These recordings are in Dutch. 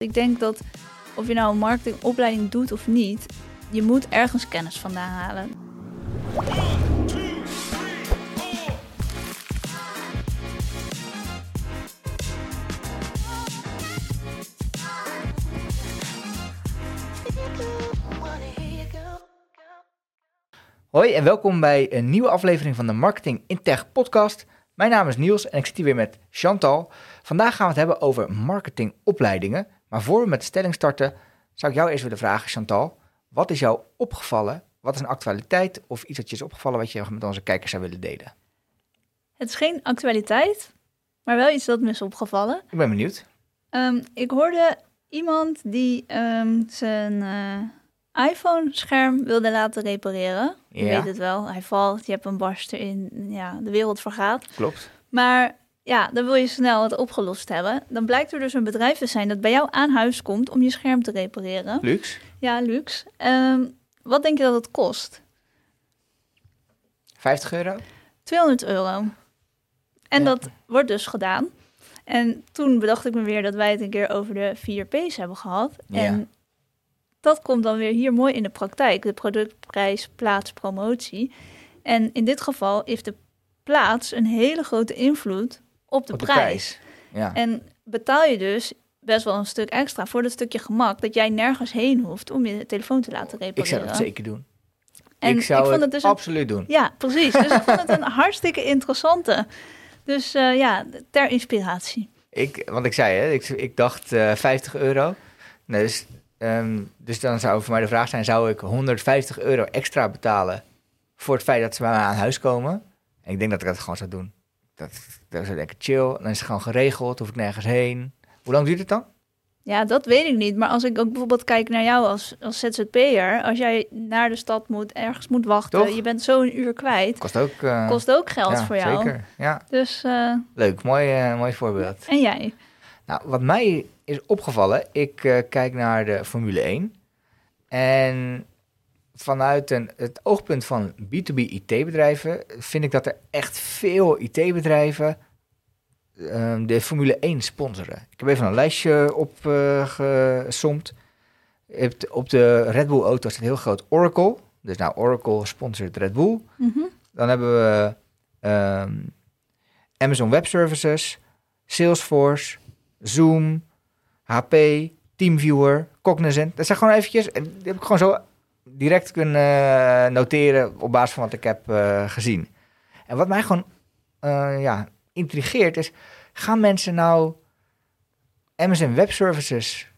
Ik denk dat of je nou een marketingopleiding doet of niet, je moet ergens kennis vandaan halen. Hoi en welkom bij een nieuwe aflevering van de Marketing in Tech podcast. Mijn naam is Niels en ik zit hier weer met Chantal. Vandaag gaan we het hebben over marketingopleidingen. Maar voor we met de stelling starten, zou ik jou eerst willen vragen, Chantal. Wat is jou opgevallen? Wat is een actualiteit of iets dat je is opgevallen wat je met onze kijkers zou willen delen? Het is geen actualiteit, maar wel iets dat me is opgevallen. Ik ben benieuwd. Ehm, ik hoorde iemand die ehm, zijn eh, iPhone-scherm wilde laten repareren. Je weet het wel, hij valt, je hebt een barst erin, ja, de wereld vergaat. Klopt. Maar ja, dan wil je snel het opgelost hebben. Dan blijkt er dus een bedrijf te zijn dat bij jou aan huis komt om je scherm te repareren. Luxe. Ja, luxe. Ehm, wat denk je dat het kost? 50 euro? 200 euro. En Ja. dat wordt dus gedaan. En toen bedacht ik me weer dat wij het een keer over de 4P's hebben gehad. Ja. En dat komt dan weer hier mooi in de praktijk. De productprijs, plaats, promotie. En in dit geval heeft de plaats een hele grote invloed op de, Op de prijs. prijs. Ja. En betaal je dus best wel een stuk extra voor dat stukje gemak dat jij nergens heen hoeft om je telefoon te laten repareren. ik zou het zeker doen. En ik zou vond het, dus een- absoluut doen. Ja, precies. Dus ik vond het een hartstikke interessante. Dus eh, ja, ter inspiratie. Ik, want ik zei, hè, ik, ik dacht eh 50 euro. Nee, dus, ehm, dus dan zou voor mij de vraag zijn: zou ik 150 euro extra betalen voor het feit dat ze bij mij aan huis komen? En ik denk dat ik dat gewoon zou doen. Dat, dat zou denken, chill. Dan is het gewoon geregeld, hoef ik nergens heen. Hoe lang duurt het dan? Ja, dat weet ik niet. Maar als ik ook bijvoorbeeld kijk naar jou als, als ZZP'er. Als jij naar de stad moet, ergens moet wachten. Toch? Je bent zo een uur kwijt. Kost ook. eh, Kost ook geld ja, voor jou. Zeker. Ja, Dus, eh, leuk. Mooi, eh, mooi voorbeeld. en jij? Nou, wat mij is opgevallen, ik kijk naar de Formule 1. En vanuit een, het oogpunt van B2B IT-bedrijven vind ik dat er echt veel IT-bedrijven ehm, de Formule 1 sponsoren. Ik heb even een lijstje opgesomd. op de Red Bull auto staat heel groot Oracle. Dus nou, Oracle sponsort Red Bull. Mhm. Dan hebben we ehm, Amazon Web Services, Salesforce, Zoom, HP, TeamViewer, Cognizant. Dat zijn gewoon eventjes, en die heb ik gewoon zo direct kunnen eh, noteren op basis van wat ik heb eh, gezien. En wat mij gewoon eh, ja, intrigeert is, gaan mensen nou Amazon Web Services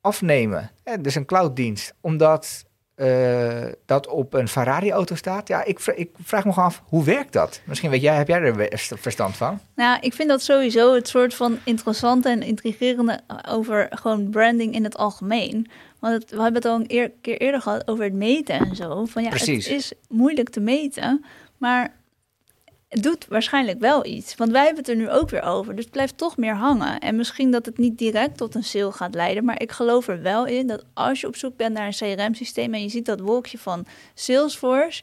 afnemen? Dus een clouddienst, omdat eh, dat op een Ferrari-auto staat? Ja, ik, ik vraag me gewoon af, hoe werkt dat? Misschien weet jij, heb jij er verstand van? Nou, ik vind dat sowieso het soort van interessante en intrigerende over gewoon branding in het algemeen. Want het- we hebben het al een eer- keer eerder gehad over het meten en zo. Van ja, Precies. het is moeilijk te meten, maar doet waarschijnlijk wel iets. Want wij hebben het er nu ook weer over, dus het blijft toch meer hangen. En misschien dat het niet direct tot een sale gaat leiden, maar ik geloof er wel in dat als je op zoek bent naar een CRM-systeem en je ziet dat wolkje van Salesforce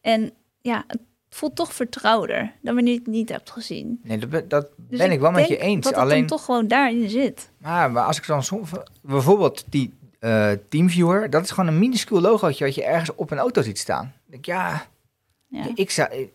en ja, het voelt toch vertrouwder dan wanneer je het niet hebt gezien. Nee, dat, ben- dat Dus ben ik wel met je eens. Dat het Alleen, toch gewoon daarin zit. maar, maar als ik dan soms, bijvoorbeeld die eh, TeamViewer, dat is gewoon een minuscuul logootje wat je ergens op een auto ziet staan. Ik denk, ja, Ja. ik, zou,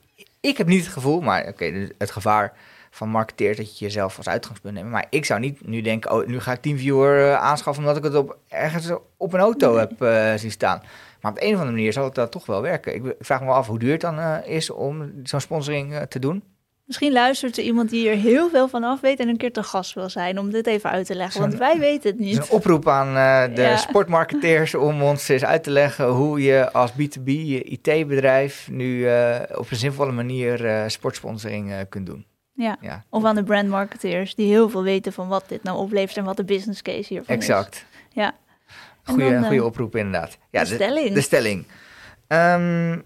ik heb niet het gevoel, maar oké, het gevaar van marketeers dat je jezelf als uitgangspunt neemt. Maar ik zou niet nu denken, oh, nu ga ik TeamViewer eh, aanschaffen omdat ik het op, ergens op een auto Nee. heb eh, zien staan. Maar op een of andere manier zal het dat toch wel werken. Ik, ik vraag me af hoe duur het dan eh, is om zo'n sponsoring te doen. Misschien luistert er iemand die er heel veel van af weet en een keer te gast wil zijn om dit even uit te leggen. Want wij weten het Het is niet. een oproep aan eh, de Ja. sportmarketeers om ons eens uit te leggen hoe je als B2B IT-bedrijf nu eh, op een zinvolle manier eh, sportsponsoring kunt doen. Ja. Ja, Of aan de brandmarketeers die heel veel weten van wat dit nou oplevert en wat de business case hiervan is. exact. Ja. Goeie, goeie oproep inderdaad. Ja, de stelling. De stelling. Ehm,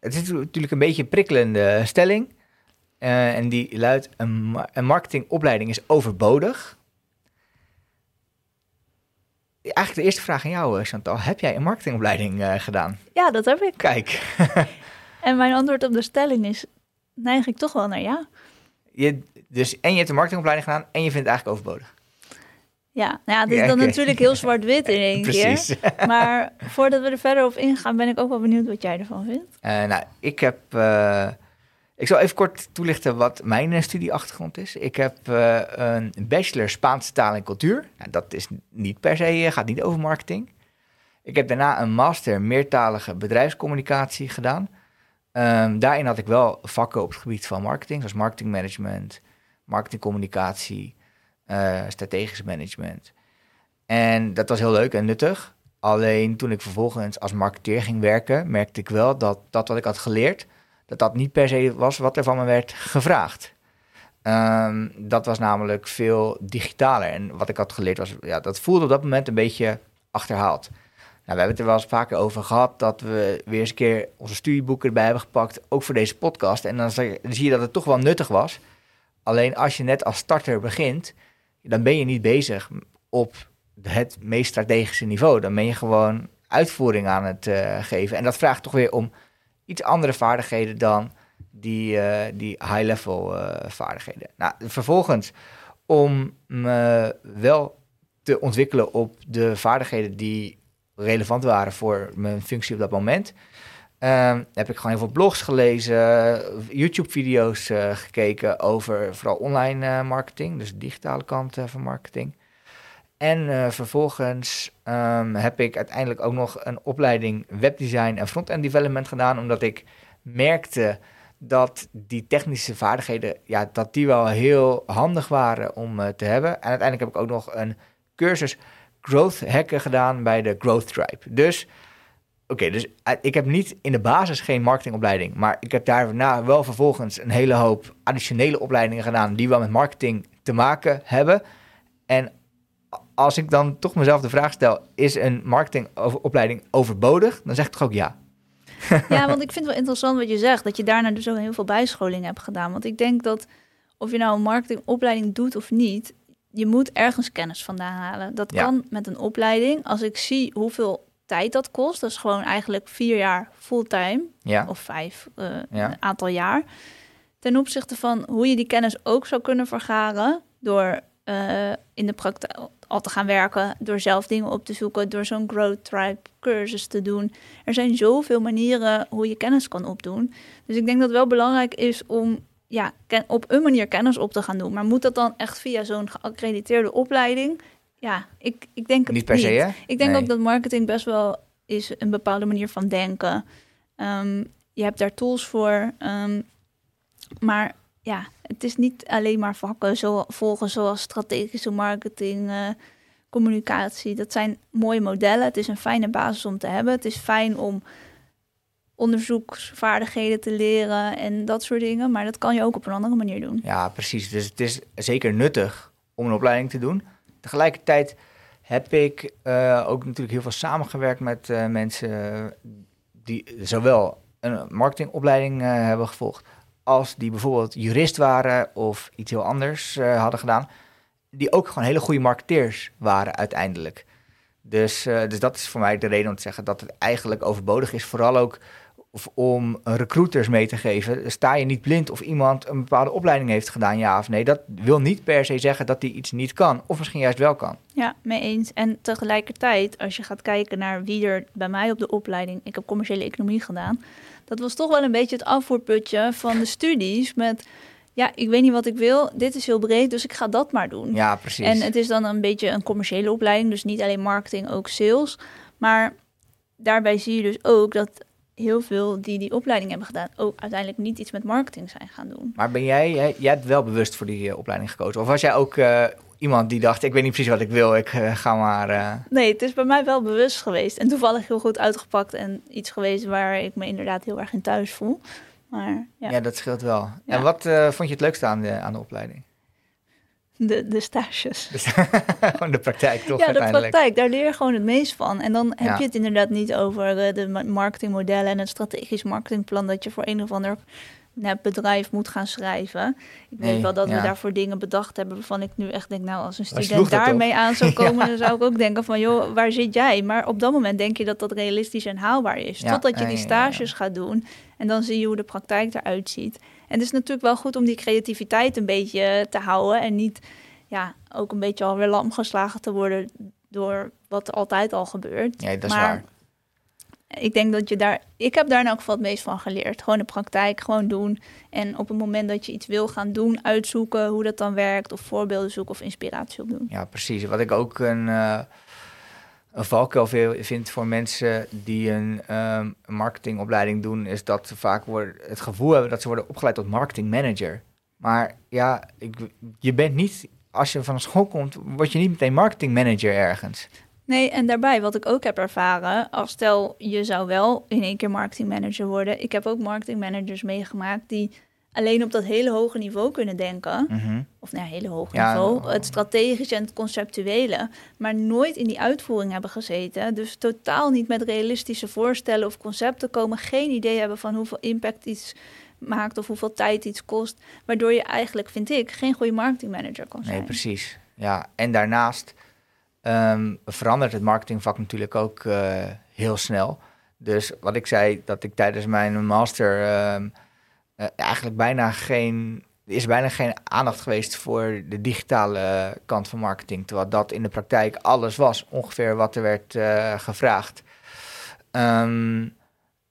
het is natuurlijk een beetje een prikkelende stelling. Eh, en die luidt, een, ma- een marketingopleiding is overbodig. Eigenlijk de eerste vraag aan jou, eh, Chantal. Heb jij een marketingopleiding eh, gedaan? Ja, dat heb ik. Kijk, En mijn antwoord op de stelling is, neig ik toch wel naar ja. je, dus, en je hebt een marketingopleiding gedaan en je vindt het eigenlijk overbodig. Ja, nou ja, dit is dan natuurlijk heel zwart-wit in één Precies. keer. Maar voordat we er verder op ingaan, ben ik ook wel benieuwd wat jij ervan vindt. Nou, ik heb. Ik zal even kort toelichten wat mijn eh, studieachtergrond is. Ik heb eh, een bachelor Spaanse taal en cultuur. Nou, dat is niet per se, eh, gaat niet over marketing. Ik heb daarna een master meertalige bedrijfscommunicatie gedaan. Ehm, daarin had ik wel vakken op het gebied van marketing, zoals marketingmanagement, marketingcommunicatie, strategisch management. En dat was heel leuk en nuttig. Alleen toen ik vervolgens als marketeer ging werken, merkte ik wel dat dat wat ik had geleerd, dat dat niet per se was wat er van me werd gevraagd. Ehm, dat was namelijk veel digitaler. En wat ik had geleerd was, ja, dat voelde op dat moment een beetje achterhaald. Nou, we hebben het er wel eens vaker over gehad dat we weer eens een keer onze studieboeken erbij hebben gepakt, ook voor deze podcast. En dan zie je- dat het toch wel nuttig was. Alleen als je net als starter begint, dan ben je niet bezig op het meest strategische niveau. Dan ben je gewoon uitvoering aan het eh, geven. En dat vraagt toch weer om iets andere vaardigheden dan die, eh, die high-level eh, vaardigheden. Nou, vervolgens, om me wel te ontwikkelen op de vaardigheden die relevant waren voor mijn functie op dat moment, ehm, heb ik gewoon heel veel blogs gelezen, YouTube-video's eh, gekeken over vooral online marketing, dus de digitale kant van marketing. En eh, vervolgens ehm, heb ik uiteindelijk ook nog een opleiding webdesign en front-end development gedaan, omdat ik merkte dat die technische vaardigheden, ja, dat die wel heel handig waren om eh, te hebben. En uiteindelijk heb ik ook nog een cursus growth hacken gedaan bij de Growth Tribe. Dus, oké, dus eh, ik heb niet in de basis geen marketingopleiding, maar ik heb daarna wel vervolgens een hele hoop additionele opleidingen gedaan die wel met marketing te maken hebben. En als ik dan toch mezelf de vraag stel, is een marketingopleiding overbodig? Dan zeg ik toch ook ja. Ja, want ik vind het wel interessant wat je zegt, dat je daarna dus ook heel veel bijscholing hebt gedaan. Want ik denk dat of je nou een marketingopleiding doet of niet, je moet ergens kennis vandaan halen. Dat Ja. kan met een opleiding. Als ik zie hoeveel tijd dat kost, dat is gewoon eigenlijk vier jaar fulltime Ja, of vijf, eh, Ja. een aantal jaar. Ten opzichte van hoe je die kennis ook zou kunnen vergaren door eh, in de praktijk al te gaan werken, door zelf dingen op te zoeken, door zo'n Growth Tribe cursus te doen. Er zijn zoveel manieren hoe je kennis kan opdoen. Dus ik denk dat het wel belangrijk is om ja, op een manier kennis op te gaan doen. Maar moet dat dan echt via zo'n geaccrediteerde opleiding? Ja, ik, ik denk het niet per se, hè? ik denk Nee. ook dat marketing best wel is een bepaalde manier van denken. Ehm, je hebt daar tools voor. ehm, maar ja, het is niet alleen maar vakken zo, volgen zoals strategische marketing, eh, communicatie. Dat zijn mooie modellen. Het is een fijne basis om te hebben. Het is fijn om onderzoeksvaardigheden te leren en dat soort dingen. Maar dat kan je ook op een andere manier doen. Ja, precies. Dus het is zeker nuttig om een opleiding te doen. Tegelijkertijd heb ik eh, ook natuurlijk heel veel samengewerkt met eh, mensen die zowel een marketingopleiding hebben gevolgd, als die bijvoorbeeld jurist waren of iets heel anders eh, hadden gedaan, die ook gewoon hele goede marketeers waren uiteindelijk. Dus, eh, dus dat is voor mij de reden om te zeggen dat het eigenlijk overbodig is, vooral ook om recruiters mee te geven. Sta je niet blind of iemand een bepaalde opleiding heeft gedaan, ja of nee. Dat wil niet per se zeggen dat hij iets niet kan, of misschien juist wel kan. Ja, mee eens. En tegelijkertijd, als je gaat kijken naar wie er bij mij op de opleiding, ik heb commerciële economie gedaan, dat was toch wel een beetje het afvoerputje van de studies met, ja, ik weet niet wat ik wil, dit is heel breed, dus ik ga dat maar doen. Ja, precies. En het is dan een beetje een commerciële opleiding, dus niet alleen marketing, ook sales. Maar daarbij zie je dus ook dat heel veel die die opleiding hebben gedaan, ook uiteindelijk niet iets met marketing zijn gaan doen. Maar ben jij, jij, jij hebt wel bewust voor die eh, opleiding gekozen? Of was jij ook eh, iemand die dacht, ik weet niet precies wat ik wil, ik eh, ga maar... eh, Nee, het is bij mij wel bewust geweest. En toevallig heel goed uitgepakt en iets geweest waar ik me inderdaad heel erg in thuis voel. Maar ja, ja. dat scheelt wel. Ja. En wat eh, vond je het leukste aan de, aan de opleiding? de, de stages. Dus, gewoon de praktijk toch ja, de praktijk, daar leer je gewoon het meest van. En dan heb Ja. je het inderdaad niet over de ma- marketingmodellen en het strategisch marketingplan dat je voor een of ander net bedrijf moet gaan schrijven. Ik Nee, weet wel dat ja. we daarvoor dingen bedacht hebben waarvan ik nu echt denk, nou, als een student daarmee aan zou komen, Ja. dan zou ik ook denken van, joh, waar zit jij? Maar op dat moment denk je dat dat realistisch en haalbaar is. Ja, Totdat je die stages gaat doen en dan zie je hoe de praktijk eruit ziet. En het is natuurlijk wel goed om die creativiteit een beetje te houden en niet ja, ook een beetje alweer lam geslagen te worden door wat er altijd al gebeurt. Ja, dat is Maar waar. Ik denk dat je daar, ik heb daar in elk geval het meest van geleerd. Gewoon de praktijk, gewoon doen. En op het moment dat je iets wil gaan doen, uitzoeken hoe dat dan werkt, of voorbeelden zoeken of inspiratie opdoen. Ja, precies. Wat ik ook een, eh een valkuil vind voor mensen die een ehm, marketingopleiding doen, is dat ze vaak het gevoel hebben dat ze worden opgeleid tot marketingmanager. Maar ja, ik, je bent niet, als je van school komt, word je niet meteen marketingmanager ergens. Nee, en daarbij, wat ik ook heb ervaren, als stel je zou wel in één keer marketingmanager worden. Ik heb ook marketingmanagers meegemaakt die alleen op dat hele hoge niveau kunnen denken. Mhm. Of nou, hele hoog Ja, niveau. oh. Het strategische en het conceptuele. Maar nooit in die uitvoering hebben gezeten. Dus totaal niet met realistische voorstellen of concepten komen. Geen idee hebben van hoeveel impact iets maakt of hoeveel tijd iets kost. Waardoor je eigenlijk, vind ik, geen goede marketingmanager kan zijn. Nee, precies. Ja, en daarnaast ehm, verandert het marketingvak natuurlijk ook eh, heel snel. Dus wat ik zei, dat ik tijdens mijn master ehm, eh, eigenlijk bijna geen... Is bijna geen aandacht geweest voor de digitale kant van marketing. Terwijl dat in de praktijk alles was, ongeveer wat er werd eh, gevraagd. Ehm,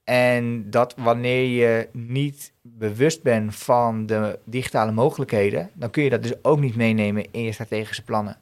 en dat wanneer je niet bewust bent van de digitale mogelijkheden, dan kun je dat dus ook niet meenemen in je strategische plannen.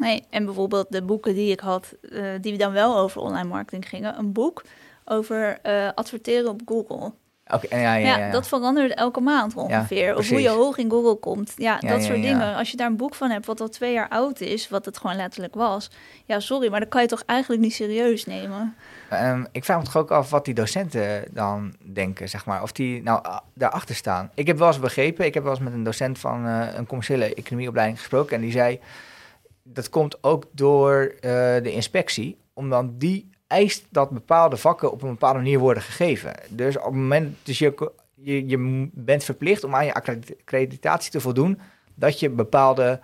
Nee, en bijvoorbeeld de boeken die ik had, eh, die dan wel over online marketing gingen. Een boek over eh, adverteren op Google. Oké, ja, ja, Ja, ja, ja. dat verandert elke maand ongeveer. of hoe je hoog in Google komt. Ja, dat soort dingen. Als je daar een boek van hebt wat al twee jaar oud is, wat het gewoon letterlijk was. Ja, sorry, maar dat kan je toch eigenlijk niet serieus nemen. Ehm, ik vraag me toch ook af wat die docenten dan denken, zeg maar. Of die nou a- daarachter staan. Ik heb wel eens begrepen, ik heb wel eens met een docent van eh, een commerciële economieopleiding gesproken. En die zei, dat komt ook door eh, de inspectie. Omdat die eist dat bepaalde vakken op een bepaalde manier worden gegeven. Dus op het moment, dus je, je, je bent verplicht om aan je accredit- accreditatie te voldoen. Dat je bepaalde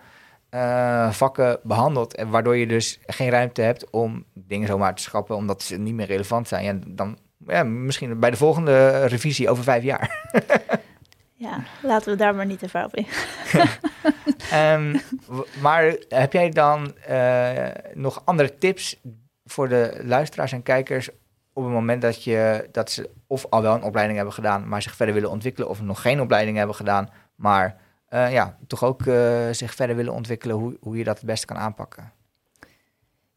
eh, vakken behandelt. En waardoor je dus geen ruimte hebt om dingen zomaar te schrappen, omdat ze niet meer relevant zijn. Ja, dan ja, misschien bij de volgende revisie over vijf jaar. Ja, laten we daar maar niet te ver op in. Ehm, maar heb jij dan eh, nog andere tips voor de luisteraars en kijkers op het moment dat, je, dat ze of al wel een opleiding hebben gedaan, maar zich verder willen ontwikkelen, of nog geen opleiding hebben gedaan, maar eh, ja, toch ook eh, zich verder willen ontwikkelen, hoe, hoe je dat het beste kan aanpakken?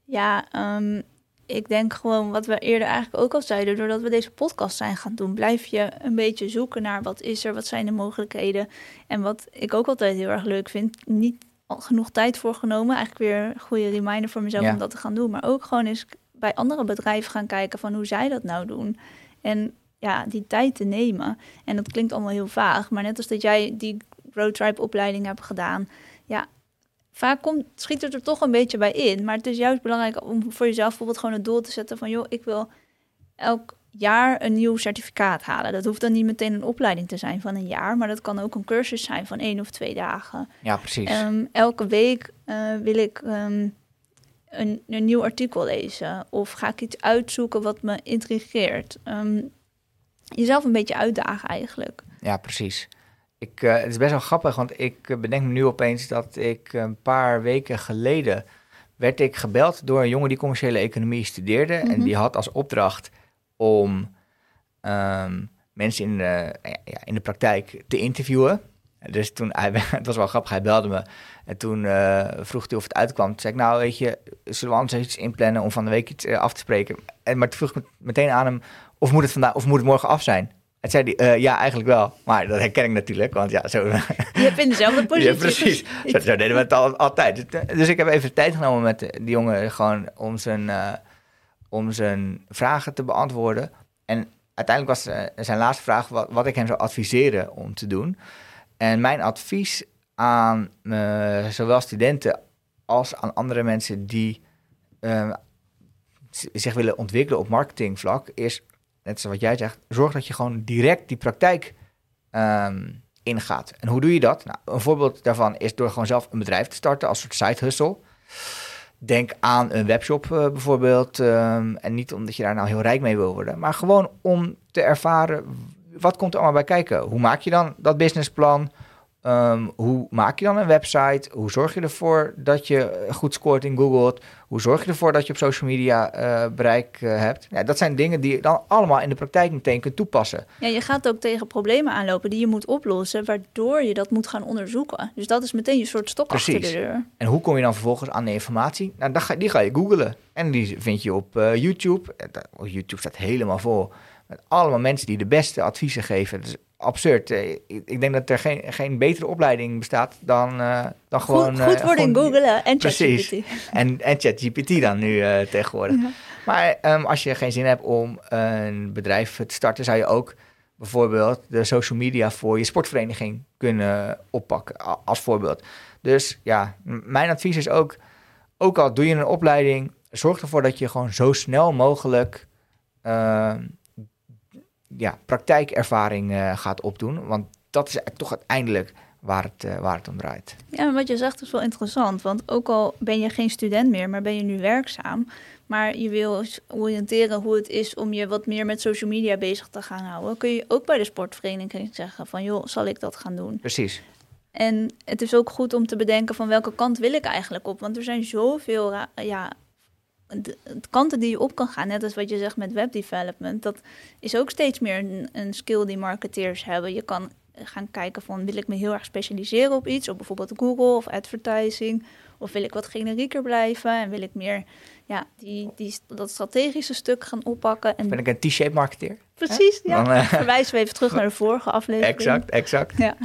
Ja, ehm, ik denk gewoon wat we eerder eigenlijk ook al zeiden, doordat we deze podcast zijn gaan doen, blijf je een beetje zoeken naar wat is er, wat zijn de mogelijkheden. En wat ik ook altijd heel erg leuk vind, niet al genoeg tijd voor genomen. Eigenlijk weer een goede reminder voor mezelf Ja. om dat te gaan doen. Maar ook gewoon eens bij andere bedrijven gaan kijken van hoe zij dat nou doen. En ja, die tijd te nemen. En dat klinkt allemaal heel vaag, maar net als dat jij die Road Tribe opleiding hebt gedaan, ja, vaak komt, schiet het er toch een beetje bij in. Maar het is juist belangrijk om voor jezelf bijvoorbeeld gewoon het doel te zetten van... joh, ik wil elk jaar een nieuw certificaat halen. Dat hoeft dan niet meteen een opleiding te zijn van een jaar... maar dat kan ook een cursus zijn van één of twee dagen. Ja, precies. Ehm, elke week eh, wil ik ehm, een, een nieuw artikel lezen... of ga ik iets uitzoeken wat me intrigeert. Ehm, jezelf een beetje uitdagen eigenlijk. Ja, precies. Ik, eh, het is best wel grappig, want ik eh, bedenk me nu opeens dat ik een paar weken geleden werd ik gebeld door een jongen die commerciële economie studeerde. En Mhm. die had als opdracht om ehm, mensen in de, ja, in de praktijk te interviewen. Dus toen, hij, het was wel grappig, hij belde me. En toen eh, vroeg hij of het uitkwam. Toen zei ik, nou weet je, zullen we anders iets inplannen om van de week iets af te spreken? En, maar toen vroeg ik meteen aan hem, of moet het, vandaag, of moet het morgen af zijn? En zei hij, eh, ja, eigenlijk wel. Maar dat herken ik natuurlijk, want ja, zo... Je hebt in dezelfde positie. ja, precies. Zo, zo deden we het al, altijd. Dus, eh, Dus ik heb even tijd genomen met die jongen gewoon om zijn, eh, om zijn vragen te beantwoorden. En uiteindelijk was zijn laatste vraag wat, wat ik hem zou adviseren om te doen. En mijn advies aan zowel studenten als aan andere mensen die zich willen ontwikkelen op marketingvlak is, net zoals wat jij zegt, zorg dat je gewoon direct die praktijk ehm, ingaat. En hoe doe je dat? Nou, een voorbeeld daarvan is door gewoon zelf een bedrijf te starten als soort side hustle. Denk aan een webshop eh, bijvoorbeeld. ehm, en niet omdat je daar nou heel rijk mee wil worden, maar gewoon om te ervaren wat komt er allemaal bij kijken. Hoe maak je dan dat businessplan? Ehm, hoe maak je dan een website? Hoe zorg je ervoor dat je goed scoort in Google? Hoe zorg je ervoor dat je op social media uh, bereik uh, hebt? Ja, dat zijn dingen die je dan allemaal in de praktijk meteen kunt toepassen. Ja, je gaat ook tegen problemen aanlopen die je moet oplossen, waardoor je dat moet gaan onderzoeken. Dus dat is meteen je soort stok Precies. achter de deur. En hoe kom je dan vervolgens aan de informatie? Nou, dan ga, die ga je googlen. En die vind je op uh, YouTube. YouTube staat helemaal vol met allemaal mensen die de beste adviezen geven. Absurd. Ik denk dat er geen, geen betere opleiding bestaat dan, uh, dan gewoon... Goed, goed worden in googlen en Precies. En, en ChatGPT dan nu uh, tegenwoordig. Ja. Maar um, als je geen zin hebt om een bedrijf te starten, zou je ook bijvoorbeeld de social media voor je sportvereniging kunnen oppakken, als voorbeeld. Dus ja, mijn advies is ook, ook al doe je een opleiding, zorg ervoor dat je gewoon zo snel mogelijk... Uh, ja, praktijkervaring uh, gaat opdoen. Want dat is toch uiteindelijk waar het, uh, waar het om draait. Ja, wat je zegt is wel interessant. Want ook al ben je geen student meer, maar ben je nu werkzaam. Maar je wil oriënteren hoe het is om je wat meer met social media bezig te gaan houden. Kun je ook bij de sportvereniging zeggen van joh, zal ik dat gaan doen? Precies. En het is ook goed om te bedenken van welke kant wil ik eigenlijk op. Want er zijn zoveel ja, de, kanten die je op kan gaan, net als wat je zegt met webdevelopment, dat is ook steeds meer een, een, skill die marketeers hebben. Je kan gaan kijken van wil ik me heel erg specialiseren op iets, op bijvoorbeeld Google of advertising, of wil ik wat generieker blijven en wil ik meer ja, die, die, dat strategische stuk gaan oppakken. En... Ben ik een T-shape marketeer? Precies, ja. Dan, uh... Verwijzen we even terug naar de vorige aflevering. Exact, exact. Ja.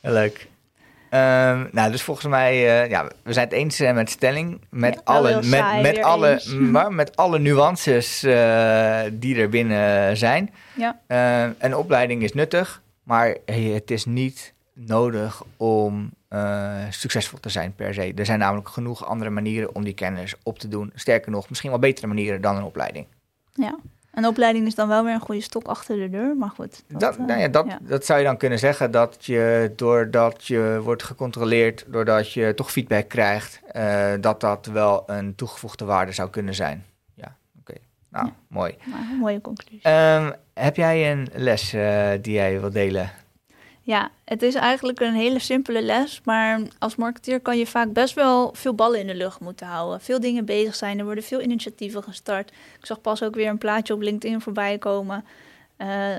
Leuk. Um, nou, dus volgens mij, uh, ja, we zijn het eens uh, met stelling. Met, ja, alle, met, met, alle, maar met alle nuances uh, die er binnen zijn. Ja. Ehm, een opleiding is nuttig, maar het is niet nodig om succesvol te zijn per se. Er zijn namelijk genoeg andere manieren om die kennis op te doen. Sterker nog, misschien wel betere manieren dan een opleiding. Ja. Een opleiding is dan wel weer een goede stok achter de deur, maar goed. Dat, dat, nou ja, dat, ja. dat zou je dan kunnen zeggen dat je doordat je wordt gecontroleerd, doordat je toch feedback krijgt, uh, dat dat wel een toegevoegde waarde zou kunnen zijn. Ja, oké. Okay. Nou, ja. mooi. Nou, een mooie conclusie. Um, heb jij een les uh, die jij wilt delen? Ja, het is eigenlijk een hele simpele les, maar als marketeer kan je vaak best wel veel ballen in de lucht moeten houden. Veel dingen bezig zijn, er worden veel initiatieven gestart. Ik zag pas ook weer een plaatje op LinkedIn voorbij komen. Uh,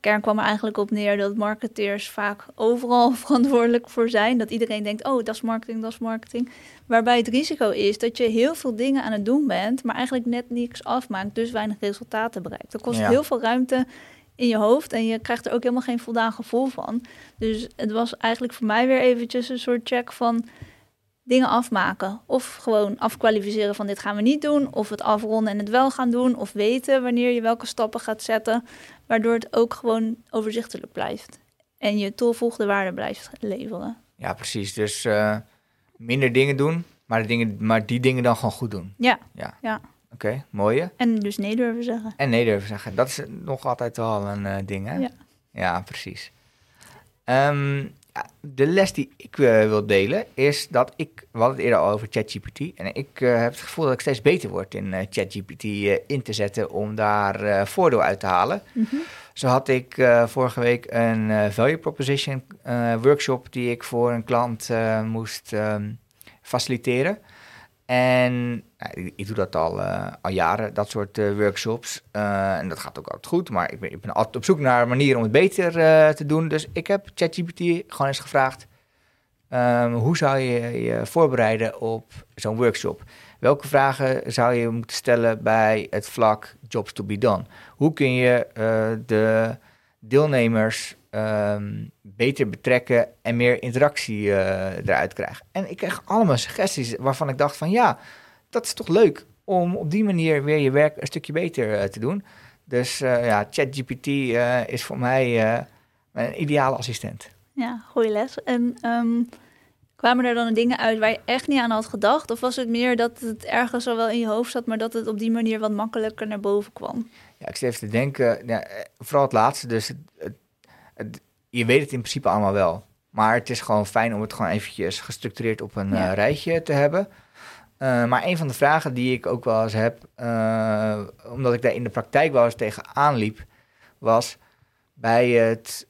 kern kwam er eigenlijk op neer dat marketeers vaak overal verantwoordelijk voor zijn. Dat iedereen denkt, oh, dat is marketing, dat is marketing. Waarbij het risico is dat je heel veel dingen aan het doen bent, maar eigenlijk net niks afmaakt, dus weinig resultaten bereikt. Dat kost ja. heel veel ruimte in je hoofd en je krijgt er ook helemaal geen voldaan gevoel van. Dus het was eigenlijk voor mij weer eventjes een soort check van dingen afmaken. Of gewoon afkwalificeren van dit gaan we niet doen. Of het afronden en het wel gaan doen. Of weten wanneer je welke stappen gaat zetten. Waardoor het ook gewoon overzichtelijk blijft. En je toegevoegde waarde blijft leveren. Ja, precies. Dus uh, minder dingen doen, maar, de dingen, maar die dingen dan gewoon goed doen. Ja, ja. ja. Oké, okay, mooie. En dus nee durven zeggen. En nee durven zeggen. Dat is nog altijd wel een uh, ding, hè? Ja, ja precies. Um, ja, de les die ik uh, wil delen is dat ik, we hadden het eerder al over ChatGPT. En ik uh, heb het gevoel dat ik steeds beter word in ChatGPT in te zetten om daar voordeel uit te halen. Mm -hmm. Zo had ik vorige week een value proposition workshop die ik voor een klant moest um, faciliteren. En ik, doe dat al, uh, al jaren, dat soort uh, workshops. Uh, en dat gaat ook altijd goed, maar ik ben, ik ben altijd op zoek naar manieren om het beter te doen. Dus ik heb ChatGPT gewoon eens gevraagd, um, hoe zou je je voorbereiden op zo'n workshop? Welke vragen zou je moeten stellen bij het vlak jobs to be done? Hoe kun je de deelnemers um, beter betrekken en meer interactie uh, eruit krijgen. En ik kreeg allemaal suggesties waarvan ik dacht van ja, dat is toch leuk om op die manier weer je werk een stukje beter uh, te doen. Dus uh, ja, ChatGPT is voor mij een ideale assistent. Ja, goede les. En um, kwamen er dan dingen uit waar je echt niet aan had gedacht? Of was het meer dat het ergens al wel in je hoofd zat, maar dat het op die manier wat makkelijker naar boven kwam? Ja, ik zit even te denken, ja, vooral het laatste, dus het, het het, je weet het in principe allemaal wel. Maar het is gewoon fijn om het gewoon eventjes gestructureerd op een ja. uh, rijtje te hebben. Uh, maar een van de vragen die ik ook wel eens heb, uh, omdat ik daar in de praktijk wel eens tegen aanliep, was: bij het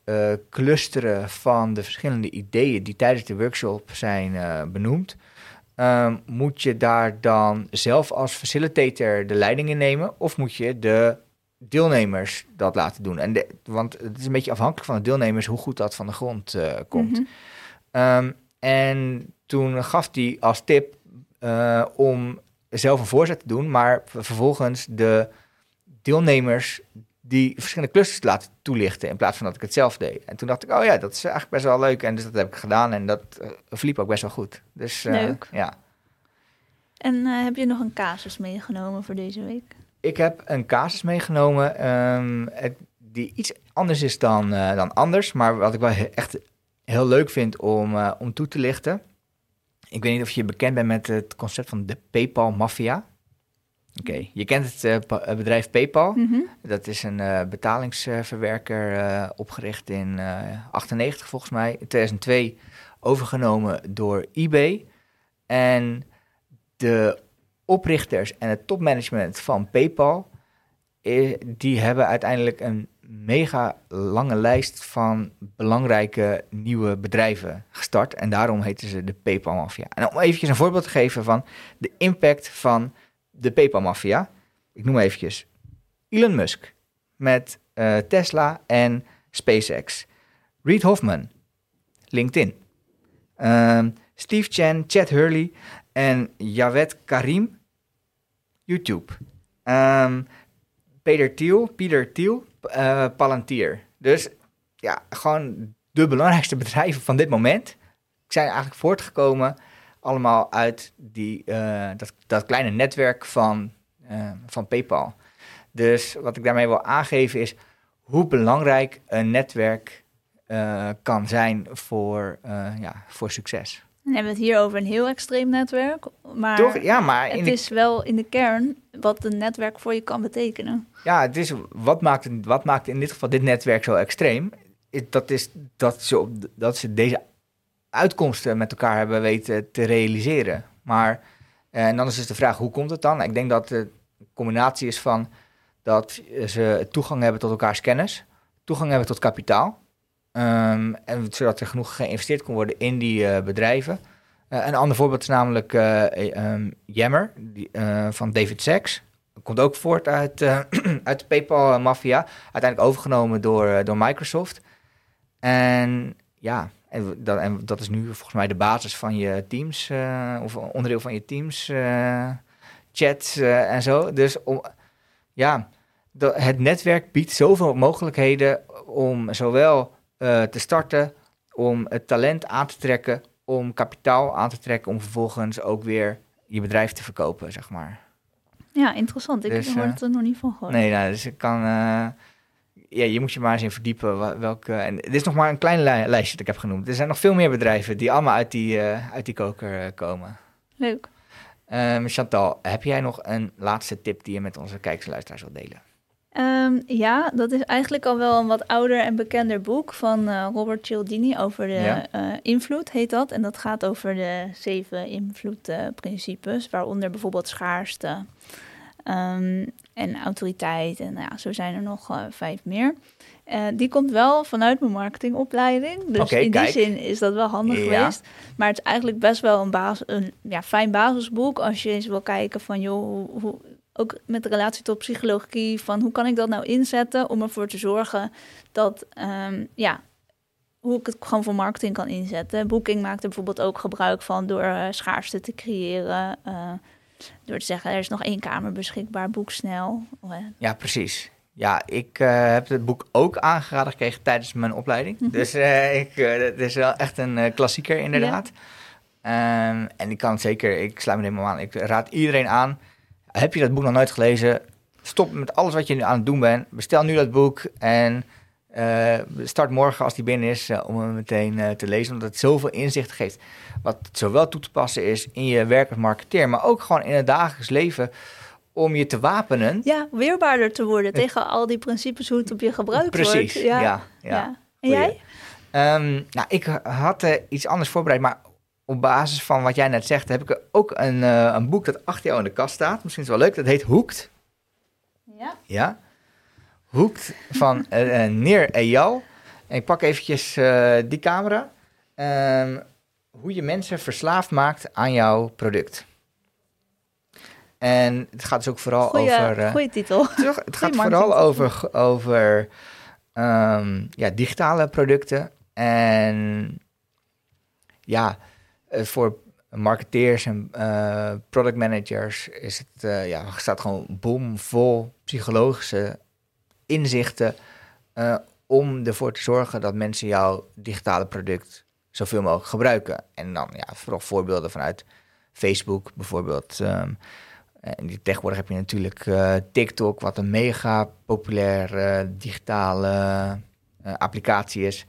clusteren van de verschillende ideeën die tijdens de workshop zijn benoemd, um, moet je daar dan zelf als facilitator de leiding in nemen of moet je de deelnemers dat laten doen? En de, want het is een beetje afhankelijk van de deelnemers hoe goed dat van de grond uh, komt. Mm -hmm. um, en toen gaf hij als tip om zelf een voorzet te doen, maar vervolgens de deelnemers die verschillende clusters laten toelichten in plaats van dat ik het zelf deed. En toen dacht ik, oh ja, dat is eigenlijk best wel leuk. En dus dat heb ik gedaan en dat uh, verliep ook best wel goed. Dus, leuk. Ja. En heb je nog een casus meegenomen voor deze week? Ik heb een casus meegenomen um, het, die iets anders is dan, dan anders, maar wat ik wel echt heel leuk vind om, om toe te lichten. Ik weet niet of je bekend bent met het concept van de PayPal-maffia. Oké, okay. je kent het uh, bedrijf PayPal. Mm -hmm. Dat is een uh, betalingsverwerker uh, opgericht in 98 volgens mij. In 2002 overgenomen door eBay. En de oprichters en het topmanagement van PayPal... die hebben uiteindelijk een mega lange lijst van belangrijke nieuwe bedrijven gestart. En daarom heten ze de PayPal Mafia. En om eventjes een voorbeeld te geven van de impact van de PayPal-maffia. Ik noem eventjes Elon Musk met uh, Tesla en SpaceX. Reid Hoffman, LinkedIn. Uh, Steve Chen, Chad Hurley en Jawed Karim, YouTube. Um, Peter Thiel, Peter Thiel, uh, Palantir. Dus ja, gewoon de belangrijkste bedrijven van dit moment zijn eigenlijk voortgekomen allemaal uit die, uh, dat, dat kleine netwerk van, uh, van PayPal. Dus wat ik daarmee wil aangeven is hoe belangrijk een netwerk kan zijn voor, ja, voor succes. We hebben het hier over een heel extreem netwerk, maar, Toch? Ja, maar het is wel in de kern wat een netwerk voor je kan betekenen. Ja, het is, wat, maakt, wat maakt in dit geval dit netwerk zo extreem? Dat is dat ze, dat ze deze uitkomsten met elkaar hebben weten te realiseren. Maar, eh, en dan is dus de vraag, hoe komt het dan? Ik denk dat het een combinatie is van dat ze toegang hebben tot elkaars kennis, toegang hebben tot kapitaal, um, en zodat er genoeg geïnvesteerd kon worden in die uh, bedrijven. Uh, een ander voorbeeld is namelijk um, Yammer die, van David Sachs. Komt ook voort uit, uit de PayPal-maffia. Uiteindelijk overgenomen door, door Microsoft. En ja, en dat, en dat is nu volgens mij de basis van je teams, of onderdeel van je teams, uh, chat uh, en zo. Dus om, ja, het netwerk biedt zoveel mogelijkheden om zowel te starten, om het talent aan te trekken, om kapitaal aan te trekken, om vervolgens ook weer je bedrijf te verkopen, zeg maar. Ja, interessant. Ik dus, hoor het er nog niet van gehoord. Nee, nou, dus ik kan ja, je moet je maar eens in verdiepen. Welke, en dit is nog maar een klein lijstje dat ik heb genoemd. Er zijn nog veel meer bedrijven die allemaal uit die, uh, uit die koker komen. Leuk. Um, Chantal, heb jij nog een laatste tip die je met onze kijkers en luisteraars wilt delen? Um, ja, dat is eigenlijk al wel een wat ouder en bekender boek van uh, Robert Cialdini over de ja. invloed, heet dat. En dat gaat over de zeven invloedprincipes, waaronder bijvoorbeeld schaarste, Um, en autoriteit. En nou ja, zo zijn er nog uh, vijf meer. Die komt wel vanuit mijn marketingopleiding. Dus okay, in kijk. die zin is dat wel handig Ja. geweest. Maar het is eigenlijk best wel een, basis, een ja, fijn basisboek. Als je eens wil kijken van joh, hoe, hoe, ook met relatie tot psychologie. Van hoe kan ik dat nou inzetten om ervoor te zorgen dat um, ja, hoe ik het gewoon voor marketing kan inzetten. Booking maakt er bijvoorbeeld ook gebruik van door uh, schaarste te creëren. Uh, door te zeggen, er is nog één kamer beschikbaar, boek snel. Ja, precies. Ja, ik uh, heb het boek ook aangeraden gekregen tijdens mijn opleiding. Mhm. Dus ik, het is wel echt een klassieker inderdaad. Ja. Um, en ik kan het zeker, ik sluit me helemaal aan. Ik raad iedereen aan. Heb je dat boek nog nooit gelezen? Stop met alles wat je nu aan het doen bent. Bestel nu dat boek en uh, start morgen als die binnen is uh, om hem meteen uh, te lezen. Omdat het zoveel inzicht geeft. Wat zowel toe te passen is in je werk als marketeer. Maar ook gewoon in het dagelijks leven om je te wapenen. Ja, weerbaarder te worden tegen al die principes hoe het op je gebruikt Precies, wordt. Precies, ja. ja, ja. ja. En jij? Um, nou, ik had iets anders voorbereid, maar op basis van wat jij net zegt, heb ik ook een, een boek dat achter jou in de kast staat. Misschien is het wel leuk. Dat heet Hoekt. Ja. Ja. Hoekt van uh, Neer Eyal. En ik pak eventjes uh, die camera. Um, hoe je mensen verslaafd maakt aan jouw product. En het gaat dus ook vooral goeie, over... Goeie titel. Het, het gaat vooral over, over um, ja, digitale producten. En ja, voor marketeers en uh, product managers is het, uh, ja, staat gewoon bomvol psychologische inzichten om ervoor te zorgen dat mensen jouw digitale product zoveel mogelijk gebruiken. En dan ja, vooral voorbeelden vanuit Facebook bijvoorbeeld. Um, en tegenwoordig heb je natuurlijk TikTok, wat een mega populair digitale applicatie is.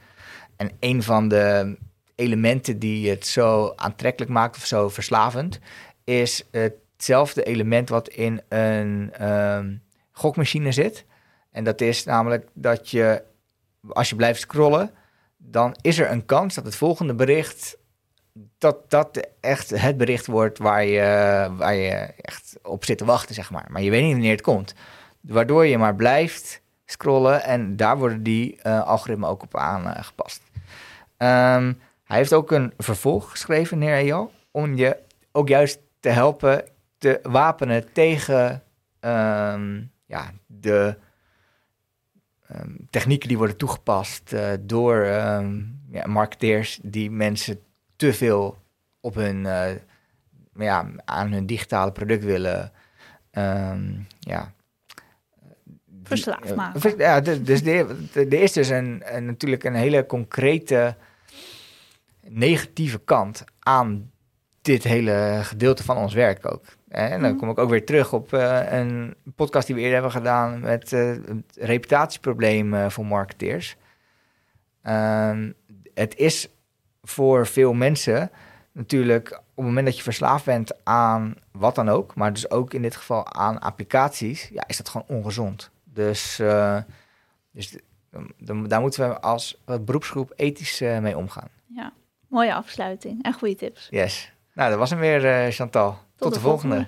En een van de elementen die het zo aantrekkelijk maakt of zo verslavend, is hetzelfde element wat in een um, gokmachine zit. En dat is namelijk dat je, als je blijft scrollen, dan is er een kans dat het volgende bericht, dat dat echt het bericht wordt waar je, waar je echt op zit te wachten, zeg maar. Maar je weet niet wanneer het komt. Waardoor je maar blijft scrollen en daar worden die uh, algoritmen ook op aangepast. Um, hij heeft ook een vervolg geschreven, neer Eyal, om je ook juist te helpen te wapenen tegen um, ja, de um, technieken die worden toegepast uh, door um, ja, marketeers die mensen te veel op hun, uh, ja, aan hun digitale product willen ja, verslaafd maken. Ja, dus er is dus een, een, natuurlijk een hele concrete negatieve kant aan dit hele gedeelte van ons werk ook. En dan mhm. kom ik ook weer terug op uh, een podcast die we eerder hebben gedaan met uh, het reputatieprobleem uh, voor marketeers. Ehm, het is voor veel mensen natuurlijk op het moment dat je verslaafd bent aan wat dan ook, maar dus ook in dit geval aan applicaties, ja, is dat gewoon ongezond. Dus, dus daar moeten we als beroepsgroep ethisch mee omgaan. Ja. Mooie afsluiting en goede tips. Yes. Nou, dat was hem weer, uh, Chantal. Tot, de, volgende.